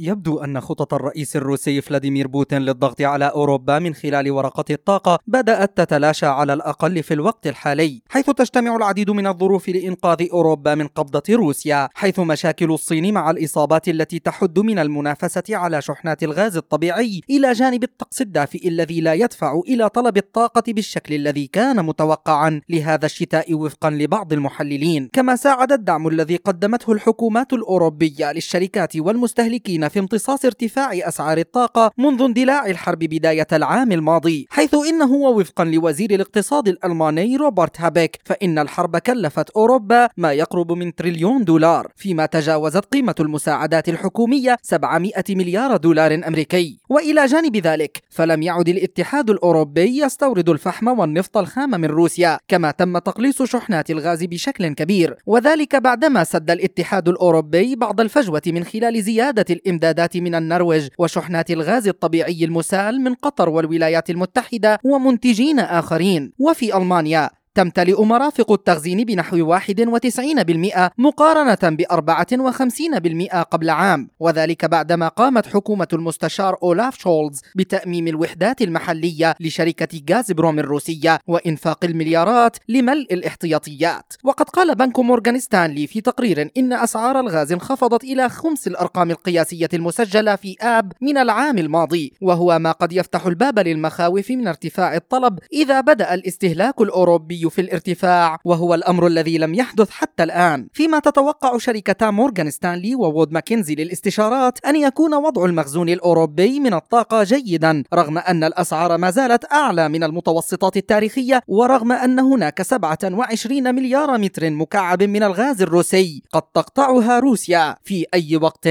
يبدو أن خطط الرئيس الروسي فلاديمير بوتين للضغط على أوروبا من خلال ورقة الطاقة بدأت تتلاشى على الأقل في الوقت الحالي حيث تجتمع العديد من الظروف لإنقاذ أوروبا من قبضة روسيا حيث مشاكل الصين مع الإصابات التي تحد من المنافسة على شحنات الغاز الطبيعي إلى جانب الطقس الدافئ الذي لا يدفع إلى طلب الطاقة بالشكل الذي كان متوقعا لهذا الشتاء وفقا لبعض المحللين. كما ساعد الدعم الذي قدمته الحكومات الأوروبية للشركات والمستهلكين في امتصاص ارتفاع أسعار الطاقة منذ اندلاع الحرب بداية العام الماضي حيث إنه وفقا لوزير الاقتصاد الألماني روبرت هابيك فإن الحرب كلفت أوروبا ما يقرب من تريليون دولار فيما تجاوزت قيمة المساعدات الحكومية 700 مليار دولار أمريكي. وإلى جانب ذلك فلم يعد الاتحاد الأوروبي يستورد الفحم والنفط الخام من روسيا كما تم تقليص شحنات الغاز بشكل كبير. وذلك بعدما سد الاتحاد الأوروبي بعض الفجوة من خلال زيادة الإمداد الإمدادات من النرويج وشحنات الغاز الطبيعي المسال من قطر والولايات المتحدة ومنتجين آخرين. وفي ألمانيا تمتلئ مرافق التخزين بنحو 91% مقارنة ب 54% قبل عام. وذلك بعدما قامت حكومة المستشار أولاف شولز بتأميم الوحدات المحلية لشركة غازبروم الروسية وإنفاق المليارات لملء الاحتياطيات. وقد قال بنك مورغان ستانلي في تقرير إن أسعار الغاز انخفضت إلى خمس الأرقام القياسية المسجلة في آب من العام الماضي. وهو ما قد يفتح الباب للمخاوف من ارتفاع الطلب إذا بدأ الاستهلاك الأوروبي في الارتفاع وهو الأمر الذي لم يحدث حتى الآن. فيما تتوقع شركتا مورغان ستانلي ووود ماكنزي للاستشارات أن يكون وضع المخزون الأوروبي من الطاقة جيدا رغم أن الأسعار ما زالت أعلى من المتوسطات التاريخية ورغم أن هناك 27 مليار متر مكعب من الغاز الروسي قد تقطعها روسيا في أي وقت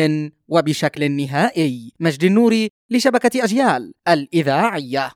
وبشكل نهائي. مجد النوري لشبكة أجيال الإذاعية.